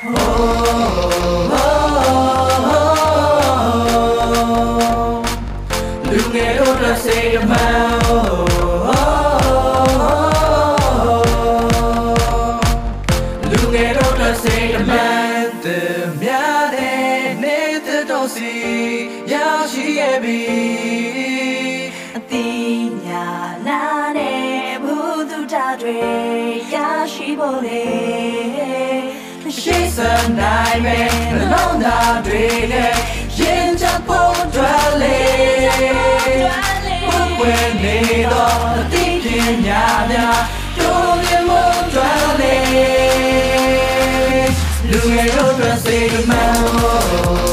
လူငယ်တို့အတွက်စိတ်အမှန်လူငယ်တို့အတွက်စိတ်အမှန်တမြတဲ့နေတဲ့တော့စီရောက်ရှိရဲ့ပြီအတိညာနာနဲ့ဘုသူတာတွေရရှိဖို့လေ ရှိစံနိုင်မဲ့နှလုံးသားတွေနဲ့ရင်ချဖို့တွေ့လေဘုကွယ်နေတော့အသိပညာများတို့မြင်မှုတွေ့လေလူငယ်တို့အတွက်စိတ်မှန်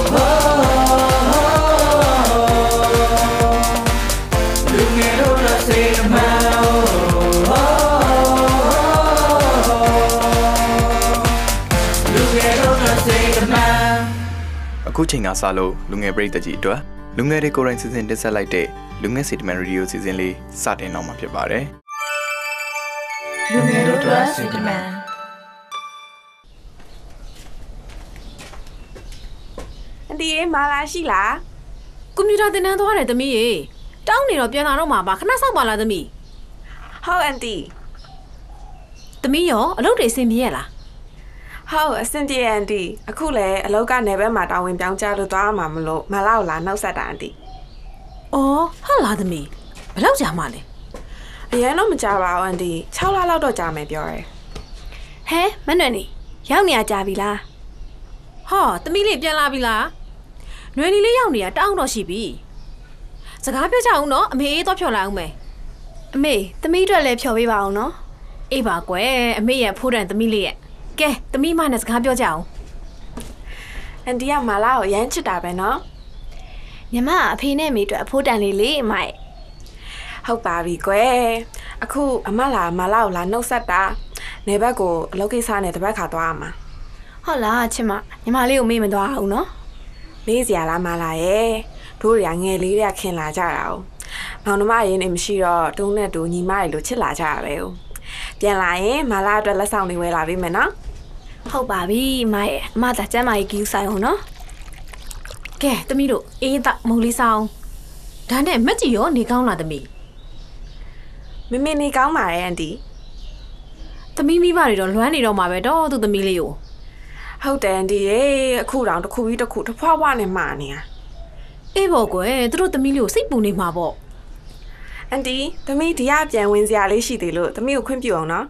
လူငယ်တို့အတွက်စိတ်မှန်အခုချိန်ကစလို့လူငယ်ပရိသတ်ကြီးအတွက်လူငယ်တွေကိုယ်တိုင်စီစဉ်တင်ဆက်လိုက်တဲ့လူငယ်စီတမန်ရေဒီယိုစီစဉ်လေးစတင်တော့မှာဖြစ်ပါတယ်လူငယ်တို့အတွက်စိတ်တမန်အန်တီရေမာလာရှိလားကွန်ပျူတာသင်တန်းသွားတယ်သမီးရေတောင်းနေတော့ပြန်လာတော့မှာပါခဏစောင့်ပါလားသမီးဟုတ်အန်တီသမီးရောအလုပ်တွေအဆင်ပြေရလား ဟုတ်အဆင်ပြေအန်တီအခုလည်းအလောက်ကနေဘက်မှာတာဝန်ပြောင်းကြလို့သွားမှာမလို့မာလာကိုလာနှောက်ဆက်တာအန်တီအော်ဟုတ်လားသမီးဘယ်လောက်ကြာမှလဲအရင်တော့မကြပါဘူးအန်တီ6လလောက်တော့ကြာမယ်ပြောတယ်ဟဲမနှွယ်နေရောက်နေရကြပြီလားဟောသမီးလေးပြန်လာပြီလားຫນွေလီလေးရောက်နေတာတောင်းတော့ရှိပြီစကားပြောကြအောင်နော်အမေအေးတော့ဖြော်လာအောင်မယ်အမေသမီးအတွက်လည်းဖြော်ပေးပါအောင်နော်အေးပါကွယ်အမေရဲ့ဖိုးတန်သမီးလေးရဲ့ ကဲသမီးမနဲ့စကားပြောကြအောင်အန်တီကမာလာကိုရမ်းချစ်တာပဲနော်ညီမကအဖေနဲ့အမေအတွက်အဖိုးတန်လေးလေးအမရဲ့ဟုတ်ပါပြီကွယ်အခုအမလာမာလာကိုလာနှုတ်ဆက်တာနေဘက်ကိုအလုပ်ကိစ္စနဲ့တပတ်ခါသွားရမှာဟုတ်လားချစ်မညီမလေးကိုမေ့မသွားအောင်နော်မေးစရာလားမာလာရဲ့တို့တွေကငယ်လေးတွေကခင်လာကြတာ哦မောင်နှမရင်းနေမရှိတော့တုံးနဲ့တူညီမတွေလိုချစ်လာကြတာပဲ哦ပြန်လာရင်မာလာအတွက်လက်ဆောင်တွေဝယ်လာပေးမယ်နော် ဟုတ်ပါပြီအမရဲ့အမသာကျမ်းမာရေးကြီးဆိုင်အောင်နော်ကဲသမီးတို့အေးတော့မုံလေးဆောင်ဒါနဲ့မက်ကြီးရောနေကောင်းလားသမီးမမေနေကောင်းပါတယ်အန်တီသမီးမိဘတွေတော့လွမ်းနေတော့မှာပဲတော့သူ့သမီးလေးကိုဟုတ်တယ်အန်တီရေအခုတောင်တစ်ခုပြီးတစ်ခုတစ်ဖွားဖွားနဲ့မှာနေတာအေးပေါ့ကွယ်သူတို့သမီးလေးကိုစိတ်ပူနေမှာပေါ့အန်တီသမီးဒီကပြန်ဝင်စရာလေးရှိသေးလို့သမီးကိုခွင့်ပြုအောင်နော်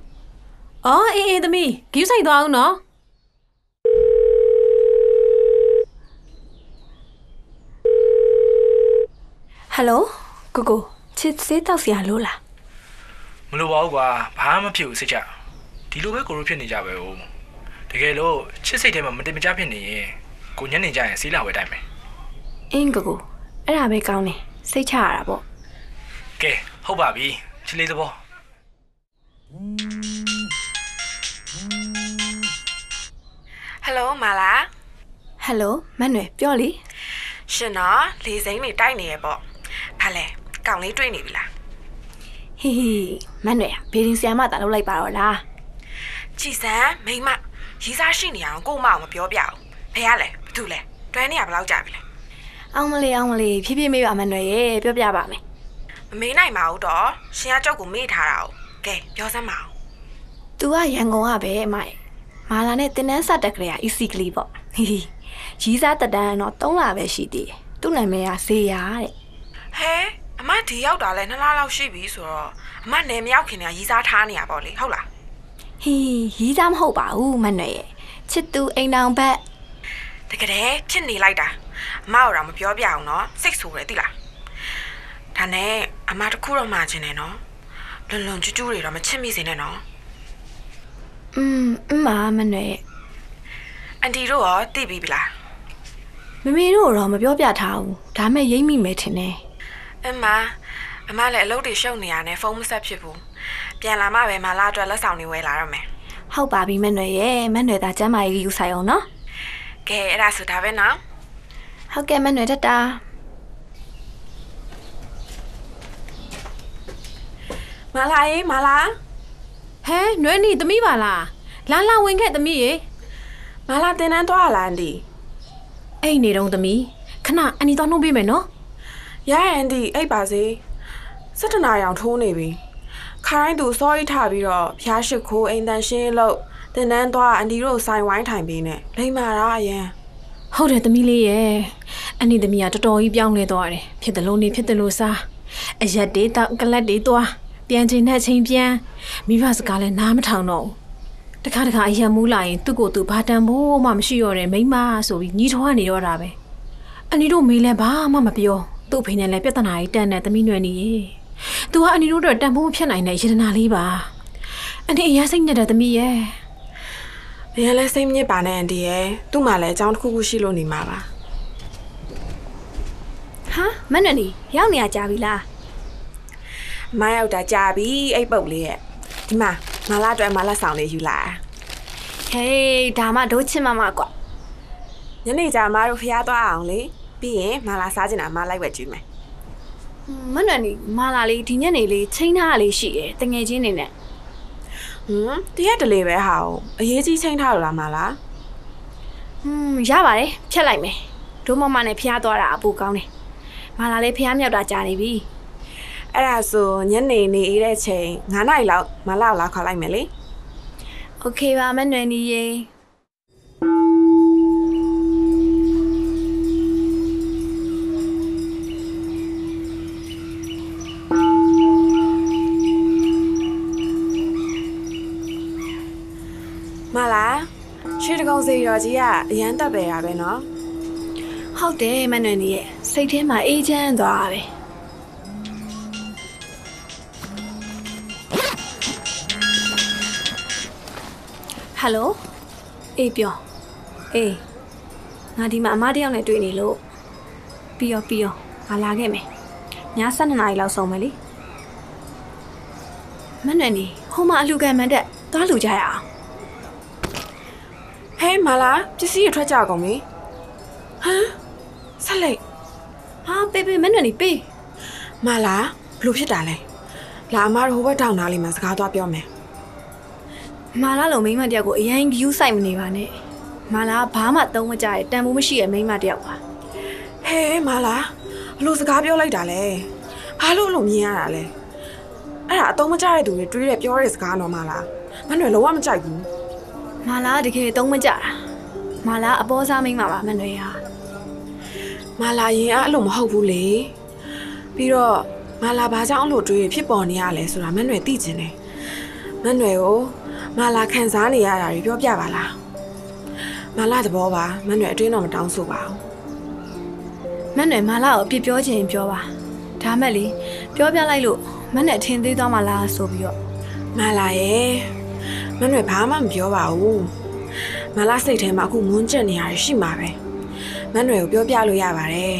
အော်အေးအေးသမီးဂယူးဆိုင်သွားအောင်နော် ဟယ်လိုကိုကိုချစ်စေးတောက်စရာလို့လားမလိုပါဘူးကွာဘာမှမဖြစ်ဘူးစိတ်ချဒီလိုပဲကိုရိုဖြစ်နေကြပဲဟုတ်တကယ်လို့ချစ်စိတ်ထဲမှာမတင်မကြဖြစ်နေရင်ကိုညနေကျရင်စီးလာဝဲတိုင်းမယ်အင်းကိုကိုအဲ့ဒါပဲကောင်းတယ်စိတ်ချရတာပေါ့ကဲဟုတ်ပါပြီချစ်လေးသဘောဟယ်လိုမာလာဟယ်လိုမနှွယ်ပြောလေရှင်နော်လေစိမ်းတွေတိုက်နေရပေါ့ ဘာလဲကောင်လေးတွေ့နေပြီလားဟီဟီမနှွယ်ကဘေးရင်ဆရာမတာလုပ်လိုက်ပါတော့လားကြည်စမ်းမိမရီးစားရှိနေအောင်ကို့မအောင်မပြောပြအောင်ဘယ်ရလဲဘာတူလဲတွန်းနေရဘယ်လောက်ကြာပြီလဲအောင်မလေးအောင်မလေးဖြည်းဖြည်းမေးပါမနှွယ်ရဲ့ပြောပြပါမယ်မမေးနိုင်ပါဘူးတော့ရှင်ကကြောက်ကိုမေ့ထားတာ哦ကဲပြောစမ်းပါအောင်။ तू ကရန်ကုန်ကပဲအမရဲ့။မာလာနဲ့တင်းတန်းဆက်တက်ကလေးက easy ကလေးပေါ့။ဟီဟီရီးစားတက်တန်းကတော့3လပဲရှိသေးတယ်။သူ့နာမည်ကဇေယာတဲ့ ဟဲအမဒီရောက်တာလဲနှစ်လလောက်ရှိပြီဆိုတော့အမနယ်မရောက်ခင်ကရီးစားထားနေရပေါ့လေဟုတ်လား။ဟီရီးစားမဟုတ်ပါဘူးမနှွယ်ရဲ့။ချစ်သူအိမ်တောင်ဘက်တကယ်တည်းဖြစ်နေလိုက်တာအမကတော့မပြောပြအောင်နော်စိတ်ဆိုးတယ်သိလားဒါနဲ့အမတခုတော့မှချင်တယ်နော်လွန်လွန်ကျူးကျူးတွေတော့မချစ်မိစေနဲ့နော်อืมအမမနှွယ်ရဲ့အန်တီတို့ရောသိပြီပြီလားမမေတို့တော့မပြောပြထားဘူး။ဒါမဲ့ရိမ့်မိမယ်ထင်တယ် အမအမလည်းအလုပ်တွေရှုပ်နေရနဲ့ဖုန်းမဆက်ဖြစ်ဘူးပြန်လာမှပဲမလာအတွက်လက်ဆောင်တွေဝယ်လာတော့မယ်။ဟုတ်ပါပြီမနှွယ်ရဲ့မနှွယ်သားကျမ်းမာရေးယူဆိုင်အောင်နော်ကဲအဲ့ဒါဆိုဒါပဲနော်။ဟုတ်ကဲ့မနှွယ်တတာမလာရေးမလာဟဲຫນွေနီသမီးပါလားလာလာဝင်ခဲ့သမီးရေမမာလာတင်တန်းသွားရလားအန်တီအဲ့နေတော့သမီးခဏအန်ဒီတော့နှုတ်ပေးမယ်နော် ရရအန်တီအိပ်ပါစေစက်တနာရောင်ထိုးနေပြီခါတိုင်းသူစောအိတ်ထပြီးတော့ဖျားရှိခိုးအိမ်တန်ရှင်းလို့တင်တန်းသွားအန်တီတို့ဆိုင်ဝိုင်းထိုင်ပေးနေလိမ္မာတာအရင်ဟုတ်တယ်သမီးလေးရဲ့အန်ဒီသမီးကတော်တော်ကြီးပြောင်းလဲသွားတယ်ဖြစ်တယ်လို့နေဖြစ်တယ်လို့စားအရက်တွေတောက်ကလတ်တွေသွားပြန်ချိန်နဲ့ချိန်ပြန်မိဘစကားလည်းနားမထောင်တော့ဘူးတခါတခါအရက်မူးလာရင်သူ့ကိုယ်သူဘာတန်ဖို့မှမရှိတော့တဲ့မိန်းမဆိုပြီးညီးထွားနေတော့တာပဲအန်ဒီတို့မေးလဲဘာမှမပြော သူ့အဖေနဲ့လည်းပြဿနာကြီးတန်တဲ့သမီးနွယ်နေရေသူကအန်ဒီတို့တော့တန်ဖို့မဖြစ်နိုင်တဲ့ယတနာလေးပါအန်ဒီအရင်စိတ်ညစ်တဲ့သမီးရဲ့ဘယ်လဲစိတ်မညစ်ပါနဲ့အန်တီရဲ့သူ့မှာလည်းအကြောင်းတစ်ခုခုရှိလို့နေမှာပါဟာမနှက်နီရောက်နေရကြပြီလားအမရောက်တာကြာပြီအိပ်ပုတ်လေးရဲ့ဒီမှာမာလာအတွက်မာလာဆောင်လေးယူလာဟေးဒါမှဒိုးချင်မမကွာညနေကျမတို့ဖျားသွားအောင်လေ ပြီးရင်မာလာစားချင်တာမလိုက်ဝက်ကြည့်မယ် မနှက်နီမာလာလေးဒီညနေလေးချိန်ထားရလေးရှိရယ်တငယ်ချင်းနေနဲ့ ဟွန်းတရက်တလေပဲဟာ哦အရေးကြီးချိန်ထားလို့လားမာလာ ဟွန်းရပါတယ်ဖြတ်လိုက်မယ်ဒိုးမမနဲ့ဖျားသွားတာအပူကောင်းတယ်မာလာလေးဖျားမြောက်တာကြာနေပြီ အဲ့ဒါဆိုညနေနေအေးတဲ့ချိန်9နာရီလောက်မာလာကိုလာခေါ်လိုက်မယ်လေ โอเคပါမနှက်နီရေ ရွှေတကုံစီရော်ကြီးကအရန်တက်ပဲတာပဲနော်ဟုတ်တယ်မနှက်နီရဲ့စိတ်ထဲမှာအေးချမ်းသွားတာပဲဟယ်လိုအေးပြောအေးငါဒီမှာအမတစ်ယောက်နဲ့တွေ့နေလို့ပြီးရောပြီးရောငါလာခဲ့မယ်ည7နာရီလောက်ဆုံးမယ်လေမနှက်နီဟိုမှာအလူကန်မန်တက်သွားလူကြရအောင် ဟဲမာလာပစ္စည်းရထွက်ကြကုန်ပြီဟမ်ဆက်လိုက်ဟာပေးပေးမနှက်နီပေးမာလာဘလို့ဖြစ်တာလဲလာအမတို့ဟိုဘက်တောင်းသားလေးမှာစကားသွားပြောမယ်မာလာလိုမိန်းမတစ်ယောက်ကိုအရင်ဂယူးဆိုင်မနေပါနဲ့မာလာကဘာမှသုံးမကြတဲ့တန်ဖိုးမရှိတဲ့မိန်းမတစ်ယောက်ပါဟဲမာလာဘလို့စကားပြောလိုက်တာလဲဘာလို့လို့မြင်ရတာလဲအဲ့ဒါအတော့မကြတဲ့သူတွေတွေးတဲ့ပြောတဲ့စကားတော့မာလာမနှွယ်လုံးဝမကြိုက်ဘူး မာလာကတကယ်သုံးမကြတာမာလာအပေါ်စားမိန်းမပါမနှွေဟာမာလာရင်အဲ့လိုမဟုတ်ဘူးလေပြီးတော့မာလာဘာကြောင့်အဲ့လိုတွေးဖြစ်ပေါ်နေရလဲဆိုတာမနှွယ်သိချင်တယ်မနှွယ်ကိုမာလာခံစားနေရတာတွေပြောပြပါလားမာလာသဘောပါမနှွယ်အတွင်းတော့မတောင်းဆိုပါဘူးမနှွေမာလာကိုအပြစ်ပြောချင်ရင်ပြောပါဒါမဲ့လေပြောပြလိုက်လို့မနှွေထင်သေးသွားမှလားဆိုပြီးတော့မာလာရဲ့ မနှွယ်ဘာမှမပြောပါဘူးမာလာစိတ်ထဲမှာအခုမွန်းကျက်နေရတယ်ရှိမှာပဲမနှွယ်ကိုပြောပြလို့ရပါတယ်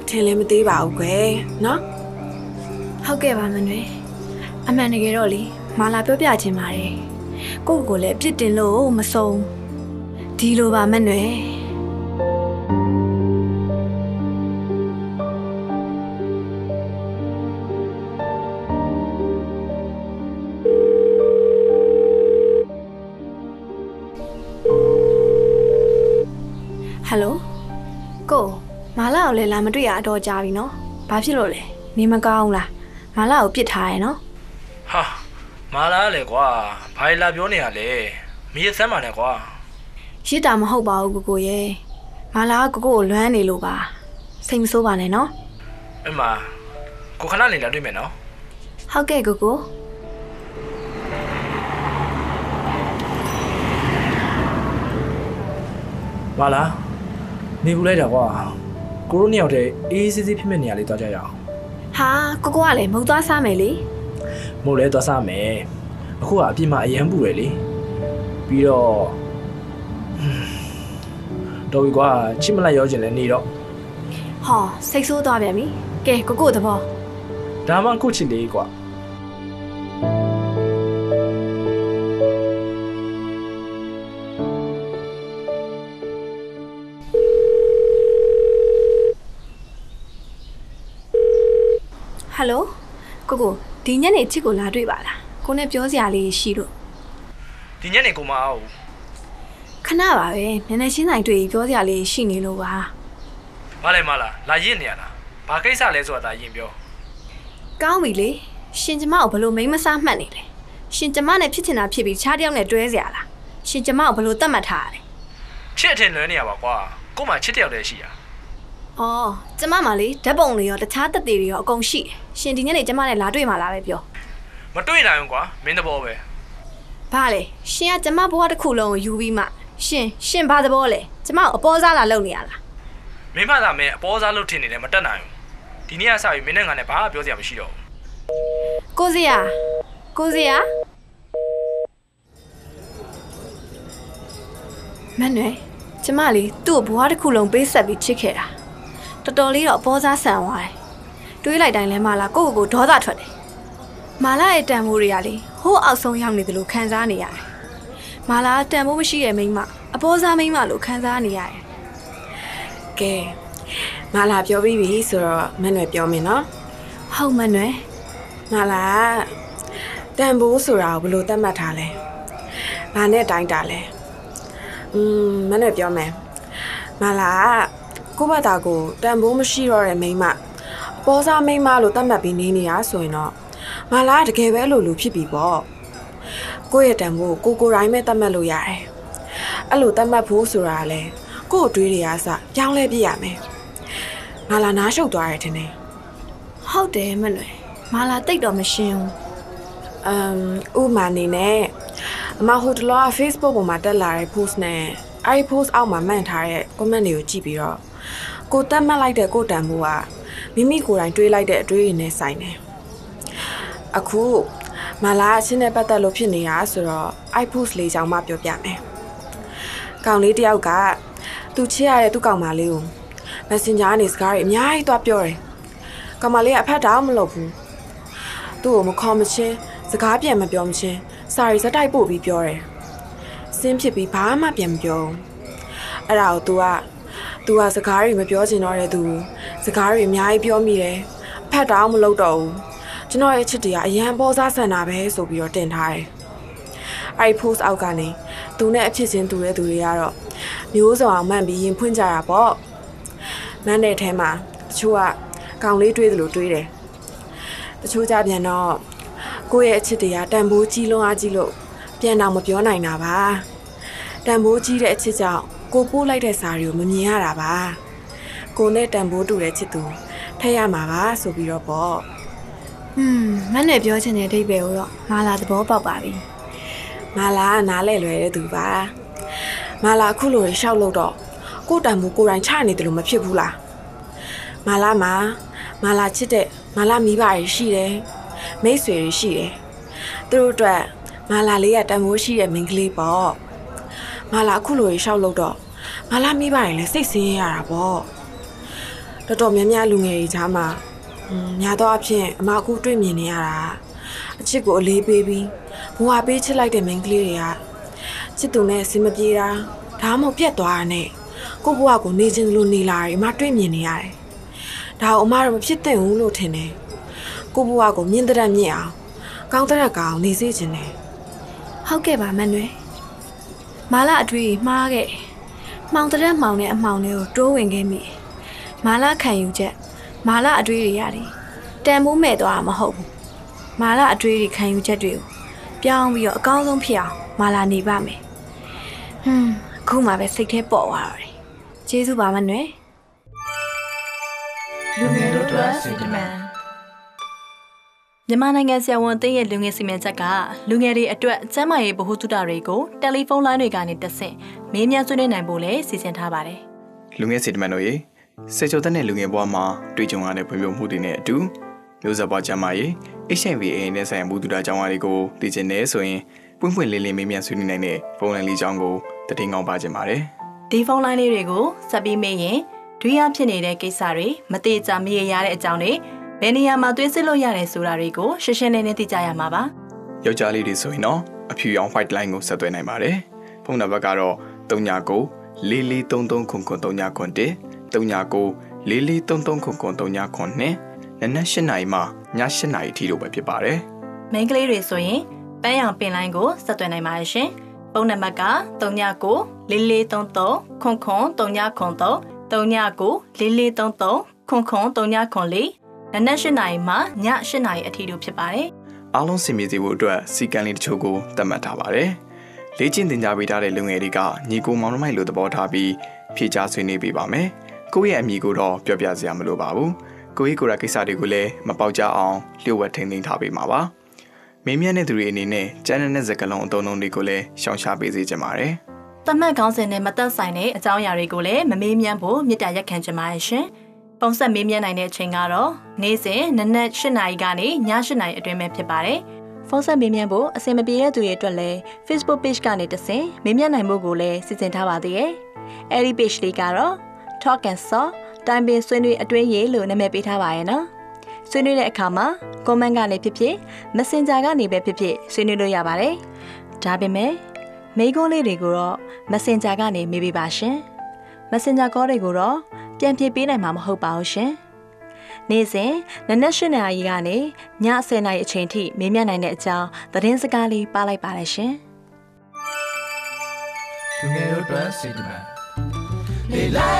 အထင်လည်းမသေးပါဘူးကွယ်နော်ဟုတ်ကဲ့ပါမနှွေအမှန်တကယ်တော့လေမာလာပြောပြချင်ပါတယ်ကိုယ့်ကိုယ်လည်းအပြစ်တင်လို့မဆုံးဒီလိုပါမနှွေဟ လာကိုလည်းလာမတွေ့ရအတော့ကြာပြီနော်ဘာဖြစ်လို့လဲနေမကောင်းလားမာလာကိုပြစ်ထားရယ်နော်ဟာမာလာလေကွာဘာလဲလာပြောနေရလဲမီးရစမ်းပါနဲ့ကွာရစ်တာမဟုတ်ပါဘူးကိုကိုရဲ့မာလာကကိုကိုကိုလွမ်းနေလို့ပါစိတ်မဆိုးပါနဲ့နော်အမကိုခဏနေလာတွေ့မယ်နော်ဟုတ်ကဲ့ကိုကိုမာလာနေဘူးလိုက်တာကွာ ကိုရိုနှစ်ယောက်တည်းအေးအေးဆေးဆေးဖြစ်မဲ့နေရာလေးသွားကြရအောင်ဟာကိုကိုကလည်းမုတ်သွားစားမယ်လေမို့လဲသွားစားမယ်အခုကအပြစ်မှအရန်ပူတယ်လေပြီးတော့ဟွန်းတော်ပြီကွာချစ်မလိုက်ရောကျင်လဲနေတော့ဟောစိတ်ဆိုးသွားပြန်ပြီကဲကိုကိုသဘောဒါမှခုချစ်လေးကွာ ယ်လိုကိုကိုဒီညနေချစ်ကိုလာတွေ့ပါလားကိုနဲ့ပြောစရာလေးရှိလို့ဒီညနေကိုမအောင်ဟခဏပါပဲနည်းနည်းရှင်းဆိုင်တွေ့ပြီးပြောစရာလေးရှိနေလို့ပါမလဲမလားလာရင့်နေရလားဘာကိစ္စလဲဆိုတာဒါရင်ပြောကောင်းပြီလေရှင်ကျမကိုဘလို့မိမ့်မစားမှတ်နေလဲရှင်ကျမနဲ့ဖြစ်ချင်တာဖြစ်ပြီးခြားတစ်ယောက်နဲ့တွဲစရာလားရှင်ကျမကိုဘလို့တတ်မှတ်ထားရလဲချစ်အထင်လွဲနေရပါကွာကို့မှာချစ်တယောက်တည်းရှိရ အော်ကျမမှလေဓာတ်ပုံတွေရောတခြားတက်တွေရောအကုန်ရှိတယ်ရှင်ဒီညနေကျမနဲ့လာတွေ့မှလားပဲပြောမတွေ့နိုင်ဘူးကွာမင်းတဘောပဲဘာလဲရှင်ကကျမဘဝတစ်ခုလုံးကိုယူပြီးမှရှင်ရှင်ဘာသဘောလဲကျမကိုအပေါ်စားလာလုပ်နေရလားမင်းမသာမင်းအပေါ်စားလို့ထင်နေတယ်မတက်နိုင်ဘူးဒီနေ့ကစပြီးမင်းနဲ့ငါနဲ့ဘာမှပြောစရာမရှိတော့ဘူးကိုစရာကိုစရာမန်နွယ်ကျမလေးသူ့ကိုဘဝတစ်ခုလုံးပေးဆက်ပြီးချစ်ခဲ့တာ တော်တော်လေးတော့အပေါ်စားဆန်သွားတယ်တွေးလိုက်တိုင်းလဲမလာကိုယ့်ကိုယ်ကိုဒေါသထွက်တယ်မာလာရဲ့တန်ဖိုးတွေကလေဟိုးအောက်ဆုံးရောက်နေတယ်လို့ခံစားနေရတယ်မာလာတန်ဖိုးမရှိတဲ့မိန်းမအပေါ်စားမိန်းမလို့ခံစားနေရတယ်ကဲမလာပြောပြီးပြီဆိုတော့မန်နွယ်ပြောမယ်နော်ဟုတ်မန်နွယ်မလာတန်ဖိုးဆိုတာကိုဘယ်လိုသတ်မှတ်ထားလဲဘာနဲ့တိုင်းတာလဲอืมမန်နွယ်ပြောမယ်မလာကို ယ့်ဘာသာကိုတန်ဖိုးမရှိတော့တဲ့မိန်းမအပေါ်စားမိန်းမလို့သတ်မှတ်ပြီးနေနေတာဆိုရင်တော့မလာကတကယ်ပဲလို့လူဖြစ်ပြီပေါ့ကိုယ့်ရဲ့တန်ဖိုးကိုကိုယ်တိုင်းပဲသတ်မှတ်လို့ရတယ်အဲ့လိုသတ်မှတ်ဖို့ဆိုတာကလေကိုယ့်အတွေးတွေကစပြောင်းလဲပြရမယ်မလာနားရှုပ်သွားတယ်ထင်တယ်ဟုတ်တယ်မန်နွယ်မာလာတိတ်တော့မရှင်းဘူးအမ်ဥမာအနေနဲ့အမဟိုတလောက Facebook ပေါ်မှာတက်လာတဲ့ post နဲ့အဲ့ဒီ post အောက်မှာမှန်ထားတဲ့ comment တွေကိုကြည့်ပြီးတော့ ကိုတက်မှတ်လိုက်တဲ့ကိုတန်မိုးကမိမိကိုယ်တိုင်တွေးလိုက်တဲ့အတွေးတွေနဲ့ဆိုင်တယ်အခုမလာအချင်းနဲ့ပတ်သက်လို့ဖြစ်နေတာဆိုတော့အဲ့ post လေးကြောင့်မှပြောပြမယ်ကောင်လေးတယောက်ကသူချစ်ရတဲ့သူ့ကောင်မလေးကို Messenger ကနေစကားတွေအများကြီးသွားပြောတယ်ကောင်မလေးကအဖက်တောင်မလုပ်ဘူးသူ့ကိုမခေါ်မချင်းစကားပြန်မပြောမချင်းစာရီဇက်တိုက်ပို့ပြီးပြောတယ်။စင်းဖြစ်ပြီးဘာမှပြန်မပြောဘူး။အဲ့ဒါကို तू က तू ကစကားတွေမပြောချင်တော့တဲ့သူစကားတွေအများကြီးပြောမိတယ်။အဖက်တောင်မလုပ်တော့ဘူး။ကျွန်တော်ရဲ့ချစ်တွေကအရန်ပေါ်စားဆန်တာပဲဆိုပြီးတော့တင်ထားတယ်။အဲ့ဒီ post အောက်ကနေသူနဲ့အဖြစ်ချင်းတူတဲ့သူတွေကတော့မျိုးစုံအောင်မှန်ပြီးရင်ဖွင့်ကြတာပေါ့။မန်းတဲ့ထဲမှာတချို့ကကောင်လေးတွေးသလိုတွေးတယ်။တချို့ကြပြန်တော့ကိုယ့်ရဲ့အချစ်တွေကတန်ဖိုးကြီးလွန်းအားကြီးလို့ပြန်တော့မပြောနိုင်တာပါတန်ဖိုးကြီးတဲ့အချစ်ကြောင့် ကိုပို့လိုက်တဲ့စာတွေကိုမမြင်ရတာပါကိုနဲ့တန်ဖိုးတူတဲ့ချစ်သူထည့်ရမှာပါဆိုပြီးတော့ပေါ့ဟွန်းမန်နွယ်ပြောချင်တဲ့အဓိပ္ပာယ်ကိုတော့မာလာသဘောပေါက်ပါပြီမာလာကနားလဲလွယ်တဲ့သူပါမာလာအခုလိုရှောက်လို့တော့ကိုတန်ဖိုးကိုယ်တိုင်ချနေတယ်လို့မဖြစ်ဘူးလားမာလာမှာမာလာချစ်တဲ့မာလာမိဘတွေရှိတယ်မိတ်ဆွေတွေရှိတယ်သူတို့အတွက်မာလာလေးကတန်ဖိုးရှိတဲ့မိန်းကလေးပေါ့ မာလာအခုလိုရေရှောက်လို့တော့မာလာမိပါတယ်လေစိတ်ဆင်းရဲရတာပေါ့တော်တော်များများလူငယ်တွေကြားမှာอืมညာတော့အဖြစ်အမအခုတွေ့မြင်နေရတာအချစ်ကိုအလေးပေးပြီးဘဝပေးချစ်လိုက်တဲ့မိန်းကလေးတွေကချစ်သူနဲ့အဆင်မပြေတာဒါမှမဟုတ်ပြတ်သွားတာနဲ့ကိုယ့်ဘဝကိုနေခြင်းလို့နေလာတယ်အမတွေ့မြင်နေရတယ်ဒါကိုအမတော့မဖြစ်သင့်ဘူးလို့ထင်တယ်ကိုယ့်ဘဝကိုမြင့်တဲ့မြင့်အောင်ကောင်းတဲ့ကောင်နေစေခြင်းနဲ့ဟုတ်ကဲ့ပါမန်နွယ် မာလာအတွေ့အမှားခဲ့တယ်မှောင်တဲ့မှောင်တဲ့အမှောင်တွေကိုတိုးဝင်ခဲ့မိတယ်မာလာခံယူချက်မာလာအတွေ့တွေရတယ်တန်မိုးမဲ့သွားတာမဟုတ်ဘူးမာလာအတွေ့တွေခံယူချက်တွေကိုပြောင်းပြီးတော့အကောင်းဆုံးဖြစ်အောင်မာလာနေပါမယ်ဟွန်းအခုမှပဲစိတ်ထဲပေါ်သွားတော့တယ်ကျေးဇူးပါမန်နွယ်လူငယ်တို့အတွက်စီတမန် မြန်မာနိုင်ငံဆရာဝန်အသင်းရဲ့လူငယ်စီမံချက်ကလူငယ်တွေအတွက်ကျန်းမာရေးဗဟုသုတတွေကိုတယ်လီဖုန်းလိုင်းတွေကနေတဆင့်မေးမြန်းဆွေးနွေးနိုင်ဖို့လည်းစီစဉ်ထားပါတယ်လူငယ်စီတမန်တို့ရေစေချိုတဲ့နဲ့လူငယ်ဘဝမှာတွေ့ကြုံရတဲ့ဖွံ့ဖြိုးမှုတွေနဲ့အတူမျိုးဆက်ဘဝကျန်းမာရေး HIV AIDS နဲ့ဆိုင်ရာမှုတူတာကြောင်းအားတွေကိုသိချင်နေဆိုရင်ပွင့်ပွင့်လင်းလင်းမေးမြန်းဆွေးနွေးနိုင်တဲ့ဖုန်းလိုင်းလေးကြောင်းကိုတည်ငောင်းပါခြင်းပါတယ်။ဒီဖုန်းလိုင်းလေးတွေကိုဆက်ပြီးမေးရင်ဒွိယဖြစ်နေတဲ့ကိစ္စတွေမတိကျမရေရတဲ့အကြောင်းတွေ ဘယ်နေရာမှာသွေးစစ်လို့ရတယ်ဆိုတာတွေကိုရှင်းရှင်းလင်းလင်းသိကြရမှာပါ။ယောက်ျားလေးတွေဆိုရင်တော့အဖြူရောင် white line ကိုဆက်သွယ်နိုင်ပါတယ်ဖုန်းနံပါတ်ကတော့39 4433ခုခု39ခု1 39 4433ခုခု39ခု2နနက်8နာရီမှည8နာရီထိတို့ပဲဖြစ်ပါတယ်မိန်းကလေးတွေဆိုရင်ပန်းရောင်ပင်လိုင်းကိုဆက်သွယ်နိုင်ပါတယ်ရှင်ပုံနံပါတ်က39 4433ခွန်ခွန်3903 39 4433ခွန်ခွ န်3904နနက်၈နာရီမှည၈နာရီအထိတို့ဖြစ်ပါတယ်အားလုံးစင်ပြေစေဖို့အတွက်စီကံလေးတချို့ကိုသတ်မှတ်ထားပါတယ်။လေ့ကျင့်သင်ကြားပေးထားတဲ့လူငယ်တွေကညီကိုမောင်နှမိုက်လိုသဘောထားပြီးဖြေကြားဆွေးနွေးပေးပါမယ်။ကိုယ့်ရဲ့အမိကိုတော့ပြောပြစရာမလိုပါဘူး။ကိုယ့်ရဲ့ကိုယ်ရကိစ္စတွေကိုလည်းမပေါက်ကြအောင်လျှို့ဝှက်ထိန်းသိမ်းထားပေးမှာပါ။မင်းမြတ်တဲ့သူတွေအနေနဲ့ကျန်းတဲ့စကလုံးအုံလုံးတွေကိုလည်းရှောင်ရှားပေးစေချင်ပါတယ်။တမတ်ခေါင်းစဉ်နဲ့မသက်ဆိုင်တဲ့အကြောင်းအရာတွေကိုလည်းမမေးမြန်းဖို့မြစ်တာရက်ခံချင်ပါတယ်ရှင်။ ပုံဆက်မေးမြန်းနိုင်တဲ့အချိန်ကတော့နေ့စဉ်နနက်၈နာရီကနေည၈နာရီအတွင်းပဲဖြစ်ပါတယ်။ဖုန်းဆက်မေးမြန်းဖို့အဆင်မပြေတဲ့သူတွေအတွက်လည်း Facebook Page ကနေတဆင့်မေးမြန်းနိုင်မှုကိုလည်းစီစဉ်ထားပါသေးတယ်။အဲဒီ page လေးကတော့ Talk and Saw တိုင်ပင်ဆွေးနွေးအတွင်းရေးလို့နာမည်ပေးထားပါရဲ့နော်။ဆွေးနွေးတဲ့အခါမှာ comment ကနေဖြစ်ဖြစ် Messenger ကနေပဲဖြစ်ဖြစ်ဆွေးနွေးလို့ရပါတယ်။ဒါပေမဲ့မိကုန်းလေးတွေကိုတော့ Messenger ကနေမေးပေးပါရှင်။ Messenger call တွေကိုတော့ ပြန်ဖြေပေးနိုင်မှာမဟုတ်ပါဘူးရှင်။နေ့စဉ်နနက်၈နာရီကနေည10နာရီအချိန်ထိမေးမြန်းနိုင်တဲ့အကြောင်းသတင်းစကားလေးပါလိုက်ပါတယ်ရှင်။လူငယ်တို့အတွက်စေတမန်လေလိုက်